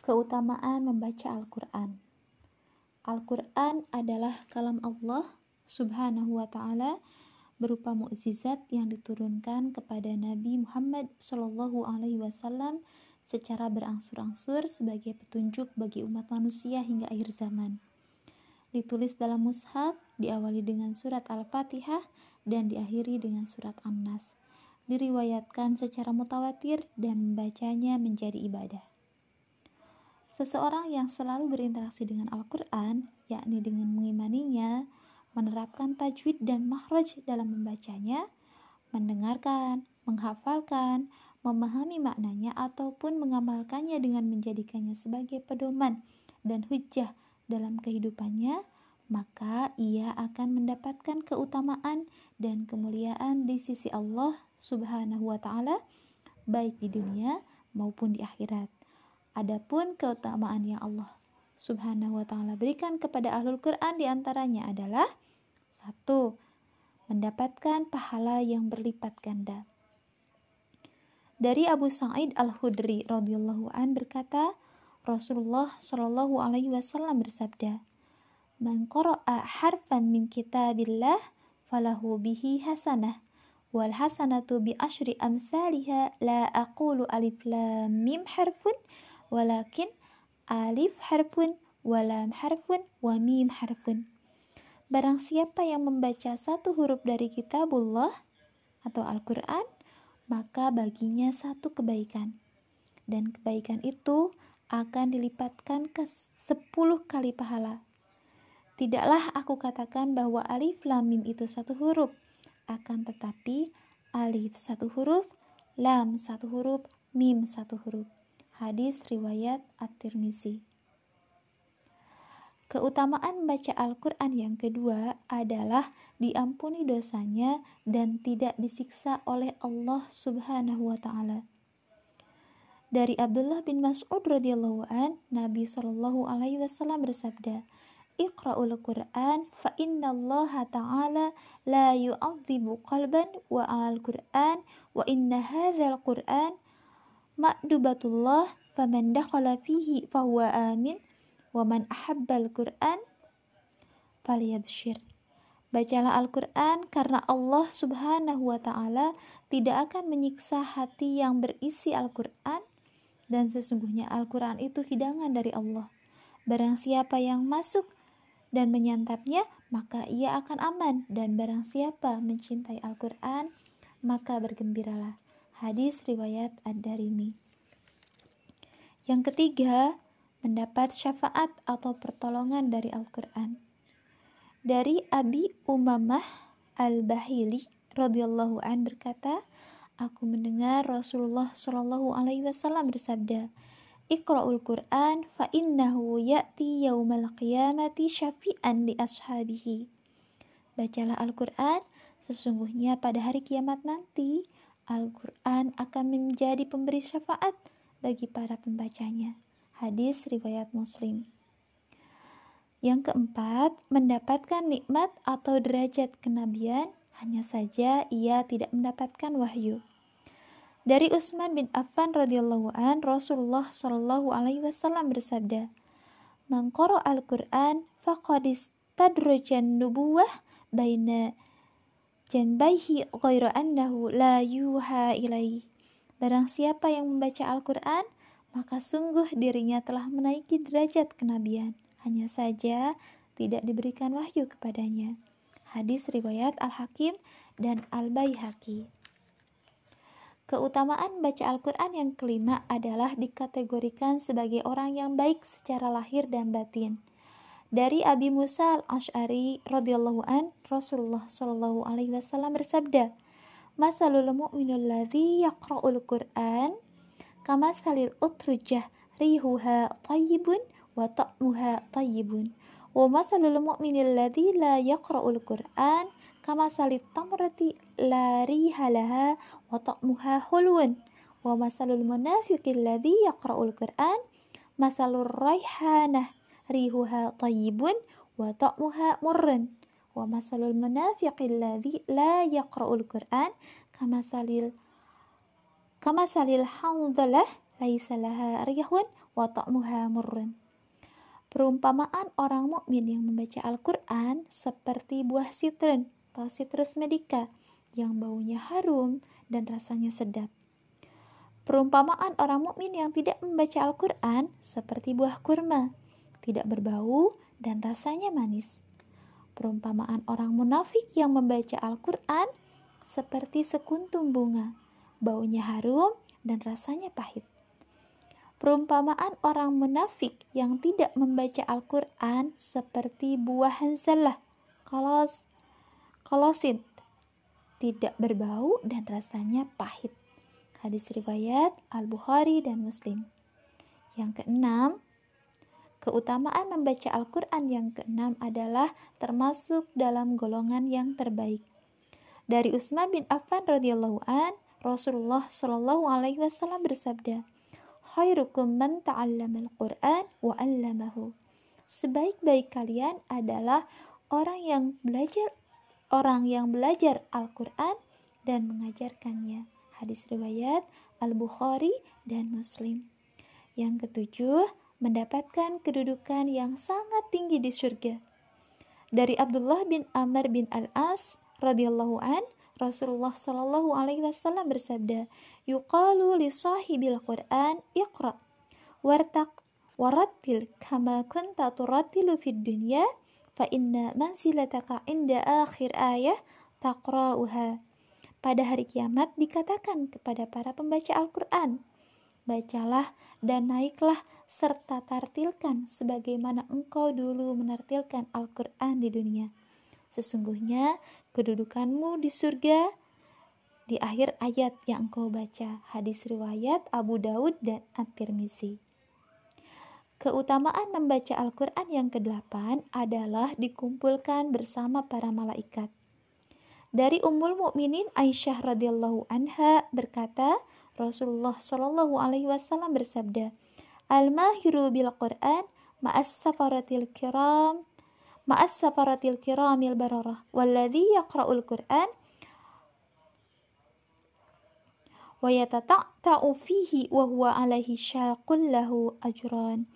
Keutamaan membaca Al-Quran Al-Quran adalah kalam Allah subhanahu wa ta'ala berupa mukjizat yang diturunkan kepada Nabi Muhammad Shallallahu Alaihi Wasallam secara berangsur-angsur sebagai petunjuk bagi umat manusia hingga akhir zaman. Ditulis dalam mushaf, diawali dengan surat Al-Fatihah dan diakhiri dengan surat An-Nas. Diriwayatkan secara mutawatir dan membacanya menjadi ibadah. Seseorang yang selalu berinteraksi dengan Al-Quran, yakni dengan mengimaninya, menerapkan tajwid dan makhraj dalam membacanya, mendengarkan, menghafalkan, memahami maknanya, ataupun mengamalkannya dengan menjadikannya sebagai pedoman dan hujah dalam kehidupannya, maka ia akan mendapatkan keutamaan dan kemuliaan di sisi Allah Subhanahu wa Ta'ala, baik di dunia maupun di akhirat. Adapun keutamaan yang Allah Subhanahu wa taala berikan kepada ahlul Quran di antaranya adalah satu mendapatkan pahala yang berlipat ganda. Dari Abu Sa'id Al-Khudri radhiyallahu an berkata, Rasulullah shallallahu alaihi wasallam bersabda, "Man qara'a harfan min kitabillah falahu bihi hasanah." wal hasanatu bi asyri amsalha la aqulu alif lam mim harfun walakin alif harfun, walam harfun, wa mim harfun. Barang siapa yang membaca satu huruf dari kitabullah atau Al-Quran, maka baginya satu kebaikan. Dan kebaikan itu akan dilipatkan ke sepuluh kali pahala. Tidaklah aku katakan bahwa alif lam mim itu satu huruf, akan tetapi alif satu huruf, lam satu huruf, mim satu huruf. Hadis riwayat At-Tirmizi. Keutamaan membaca Al-Quran yang kedua adalah diampuni dosanya dan tidak disiksa oleh Allah Subhanahu wa Ta'ala. Dari Abdullah bin Mas'ud radhiyallahu an, Nabi Shallallahu alaihi wasallam bersabda, "Iqra'ul Qur'an fa innallaha ta'ala la yu'adzibu qalban wa al-Qur'an wa inna hadzal Qur'an ma'dubatullah faman dakhala fihi fahuwa amin wa man ahabbal Qur'an falyabshir. Bacalah Al-Quran karena Allah subhanahu wa ta'ala tidak akan menyiksa hati yang berisi Al-Quran dan sesungguhnya Al-Quran itu hidangan dari Allah. Barang siapa yang masuk dan menyantapnya, maka ia akan aman dan barang siapa mencintai Al-Quran, maka bergembiralah. Hadis riwayat Ad-Darimi. Yang ketiga, mendapat syafaat atau pertolongan dari Al-Quran. Dari Abi Umamah Al-Bahili radhiyallahu an berkata, aku mendengar Rasulullah Shallallahu alaihi wasallam bersabda, Iqra'ul Qur'an fa innahu ya'ti yaumal qiyamati syafi'an li ashabihi. Bacalah Al-Qur'an, sesungguhnya pada hari kiamat nanti Al-Quran akan menjadi pemberi syafaat bagi para pembacanya. Hadis riwayat Muslim. Yang keempat, mendapatkan nikmat atau derajat kenabian, hanya saja ia tidak mendapatkan wahyu. Dari Utsman bin Affan radhiyallahu an, Rasulullah shallallahu alaihi wasallam bersabda, "Man al-Qur'an faqad istadrajan nubuwah baina janbaihi ghairu annahu la yuha ilaih. Barang siapa yang membaca Al-Quran, maka sungguh dirinya telah menaiki derajat kenabian. Hanya saja tidak diberikan wahyu kepadanya. Hadis riwayat Al-Hakim dan Al-Baihaqi. Keutamaan baca Al-Quran yang kelima adalah dikategorikan sebagai orang yang baik secara lahir dan batin. Dari Abi Musa al-Ash'ari radhiyallahu an, Rasulullah shallallahu alaihi wasallam bersabda, "Masalul mu'minul ladzi yaqra'ul Qur'an kama salil utrujah rihuha tayyibun wa ta'muha tayyibun." Wa masalul mu'minil ladzi la yaqra'ul Qur'an kama salit tamrati la rihalaha wa ta'muha hulwun. Wa masalul munafiqil ladzi yaqra'ul Qur'an masalur raihanah rihuha tayyibun wa ta'muha murrun wa masalul munafiqil ladzi la yaqra'ul Qur'an kama salil kama salil hamdalah laisa laha riyahun wa ta'muha murrun. Perumpamaan orang mukmin yang membaca Al-Qur'an seperti buah sitrin atau citrus medica yang baunya harum dan rasanya sedap. Perumpamaan orang mukmin yang tidak membaca Al-Qur'an seperti buah kurma, tidak berbau dan rasanya manis. Perumpamaan orang munafik yang membaca Al-Qur'an seperti sekuntum bunga, baunya harum dan rasanya pahit. Perumpamaan orang munafik yang tidak membaca Al-Quran seperti buah hanzalah, kolos, kolosin, tidak berbau dan rasanya pahit. Hadis riwayat Al-Bukhari dan Muslim. Yang keenam, keutamaan membaca Al-Quran yang keenam adalah termasuk dalam golongan yang terbaik. Dari Utsman bin Affan radhiyallahu an, Rasulullah shallallahu alaihi wasallam bersabda, khairukum man ta'allamal Qur'an wa 'allamahu. Sebaik-baik kalian adalah orang yang belajar orang yang belajar Al-Qur'an dan mengajarkannya. Hadis riwayat Al-Bukhari dan Muslim. Yang ketujuh, mendapatkan kedudukan yang sangat tinggi di surga. Dari Abdullah bin Amr bin Al-As radhiyallahu an, Rasulullah Shallallahu alaihi wasallam bersabda, "Yuqalu li sahibil Qur'an iqra wartaq warattil kama kunta turattilu fid dunya fa inna mansilataka inda akhir ayah taqra'uha." Pada hari kiamat dikatakan kepada para pembaca Al-Qur'an, bacalah dan naiklah serta tartilkan sebagaimana engkau dulu menartilkan Al-Qur'an di dunia. Sesungguhnya kedudukanmu di surga di akhir ayat yang engkau baca. Hadis riwayat Abu Daud dan At-Tirmizi. Keutamaan membaca Al-Quran yang kedelapan adalah dikumpulkan bersama para malaikat. Dari Ummul Mukminin Aisyah radhiyallahu anha berkata, Rasulullah shallallahu alaihi wasallam bersabda, "Al-mahiru bil Quran ma'as safaratil kiram ma'as safaratil kiramil bararah. Walladhi yaqra'ul Qur'an wa yatata'ta'u fihi wa huwa alaihi syaqul lahu ajran.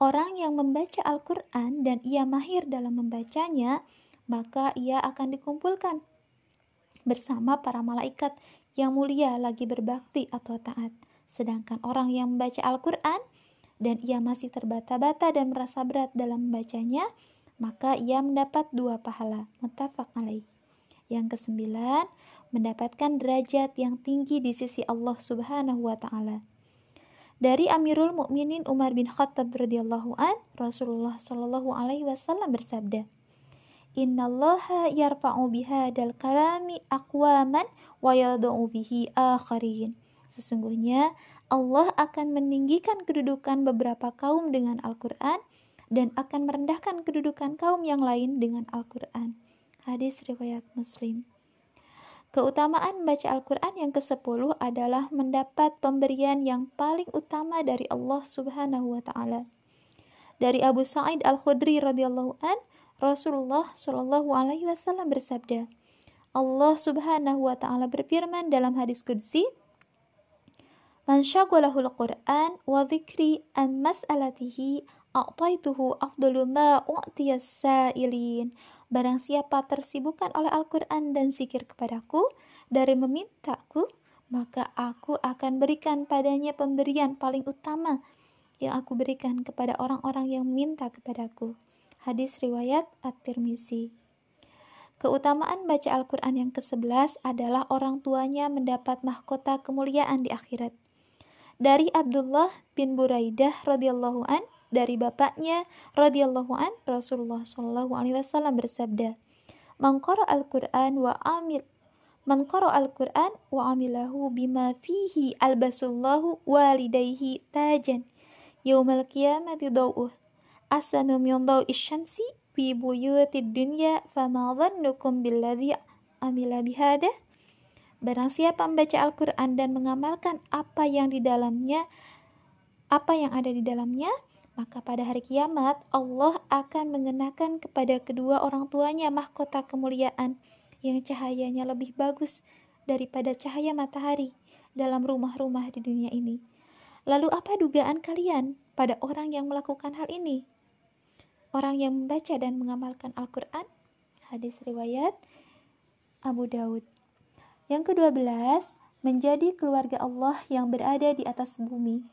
Orang yang membaca Al-Quran dan ia mahir dalam membacanya, maka ia akan dikumpulkan bersama para malaikat yang mulia lagi berbakti atau taat. Sedangkan orang yang membaca Al-Quran dan ia masih terbata-bata dan merasa berat dalam membacanya, maka ia mendapat dua pahala. Muttafaq alaih. Yang kesembilan, mendapatkan derajat yang tinggi di sisi Allah Subhanahu wa taala. Dari Amirul Mukminin Umar bin Khattab radhiyallahu an, Rasulullah shallallahu alaihi wasallam bersabda, Innallaha yarfa'u bihadal kalami aqwaman wa yad'u bihi akharin. Sesungguhnya Allah akan meninggikan kedudukan beberapa kaum dengan Al-Qur'an dan akan merendahkan kedudukan kaum yang lain dengan Al-Quran. Hadis riwayat Muslim. Keutamaan membaca Al-Quran yang ke-10 adalah mendapat pemberian yang paling utama dari Allah Subhanahu wa taala. Dari Abu Sa'id Al-Khudri radhiyallahu an, Rasulullah Shallallahu alaihi wasallam bersabda, Allah Subhanahu wa taala berfirman dalam hadis qudsi, "Man syaghalahul Qur'an wa dzikri an mas'alatihi a'taituhu afdalu ma u'tiyas sa'ilin. Barang siapa tersibukkan oleh Al-Quran dan zikir kepadaku dari memintaku, maka aku akan berikan padanya pemberian paling utama yang aku berikan kepada orang-orang yang minta kepadaku. Hadis riwayat At-Tirmizi. Keutamaan baca Al-Quran yang ke-11 adalah orang tuanya mendapat mahkota kemuliaan di akhirat. Dari Abdullah bin Buraidah radhiyallahu an, dari bapaknya radhiyallahu an Rasulullah shallallahu alaihi wasallam bersabda Man al-Qur'an wa amil Man al-Qur'an wa amilahu bima fihi albasullahu walidayhi tajan yaumal qiyamati dawuh asanu min dawi syamsi fi buyutid dunya fama dhannukum billadhi amila bihada Barang siapa membaca Al-Quran dan mengamalkan apa yang di dalamnya, apa yang ada di dalamnya, maka pada hari kiamat Allah akan mengenakan kepada kedua orang tuanya mahkota kemuliaan yang cahayanya lebih bagus daripada cahaya matahari dalam rumah-rumah di dunia ini. Lalu apa dugaan kalian pada orang yang melakukan hal ini? Orang yang membaca dan mengamalkan Al-Quran? Hadis riwayat Abu Daud. Yang kedua belas, menjadi keluarga Allah yang berada di atas bumi.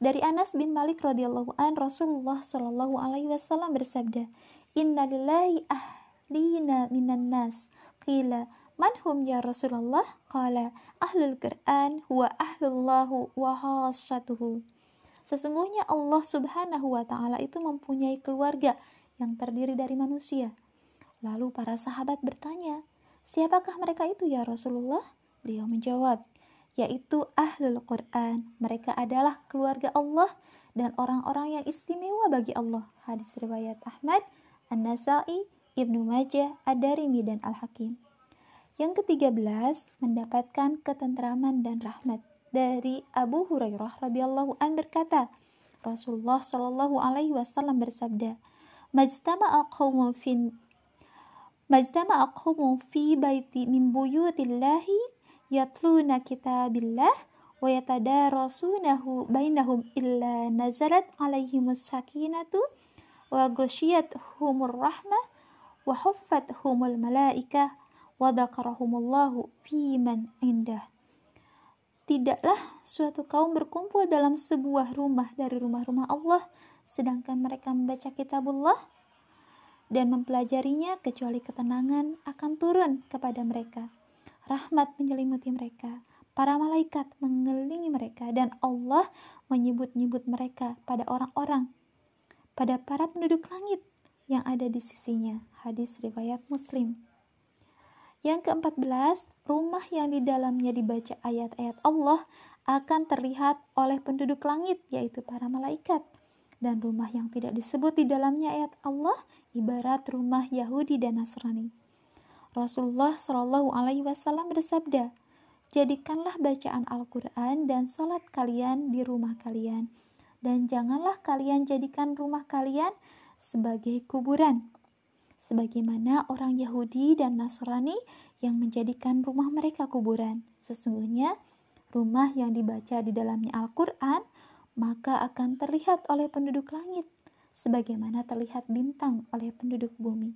Dari Anas bin Malik radhiyallahu an Rasulullah shallallahu alaihi wasallam bersabda, "Inna lillahi ahlina minan nas." Qila, "Man hum ya Rasulullah?" Qala, "Ahlul Qur'an huwa ahlullahu wa hasatuhu." Sesungguhnya Allah Subhanahu wa taala itu mempunyai keluarga yang terdiri dari manusia. Lalu para sahabat bertanya, "Siapakah mereka itu ya Rasulullah?" Beliau menjawab, yaitu ahlul Quran. Mereka adalah keluarga Allah dan orang-orang yang istimewa bagi Allah. Hadis riwayat Ahmad, An-Nasai, Ibnu Majah, Ad-Darimi dan Al-Hakim. Yang ketiga belas, mendapatkan ketentraman dan rahmat. Dari Abu Hurairah radhiyallahu an berkata, Rasulullah shallallahu alaihi wasallam bersabda, "Majtama'a qaumun fi Majtama'a fi baiti min buyutillahi yatluna kitabillah wa yatadarasunahu bainahum illa nazalat alaihimus sakinatu wa humur rahmah wa humul malaikah wa dzakarahumullahu fiman indah Tidaklah suatu kaum berkumpul dalam sebuah rumah dari rumah-rumah Allah, sedangkan mereka membaca kitabullah dan mempelajarinya kecuali ketenangan akan turun kepada mereka rahmat menyelimuti mereka, para malaikat mengelilingi mereka, dan Allah menyebut-nyebut mereka pada orang-orang, pada para penduduk langit yang ada di sisinya. Hadis riwayat Muslim. Yang keempat belas, rumah yang di dalamnya dibaca ayat-ayat Allah akan terlihat oleh penduduk langit, yaitu para malaikat. Dan rumah yang tidak disebut di dalamnya ayat Allah, ibarat rumah Yahudi dan Nasrani. Rasulullah Shallallahu Alaihi Wasallam bersabda, jadikanlah bacaan Al-Quran dan sholat kalian di rumah kalian, dan janganlah kalian jadikan rumah kalian sebagai kuburan, sebagaimana orang Yahudi dan Nasrani yang menjadikan rumah mereka kuburan. Sesungguhnya, rumah yang dibaca di dalamnya Al-Quran maka akan terlihat oleh penduduk langit, sebagaimana terlihat bintang oleh penduduk bumi.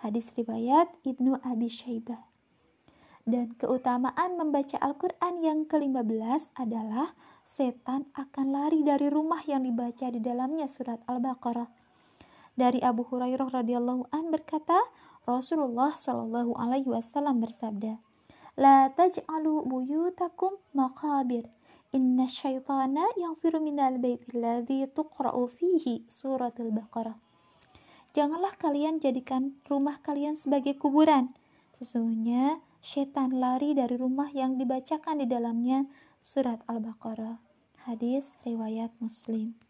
Hadis riwayat Ibnu Abi Syaibah. Dan keutamaan membaca Al-Quran yang ke-15 adalah setan akan lari dari rumah yang dibaca di dalamnya surat Al-Baqarah. Dari Abu Hurairah radhiyallahu an berkata, Rasulullah shallallahu alaihi wasallam bersabda, "La taj'alu buyutakum maqabir. Inna syaitana yang minal baiti alladhi tuqra'u fihi suratul Baqarah." Janganlah kalian jadikan rumah kalian sebagai kuburan. Sesungguhnya setan lari dari rumah yang dibacakan di dalamnya surat Al-Baqarah. Hadis riwayat Muslim.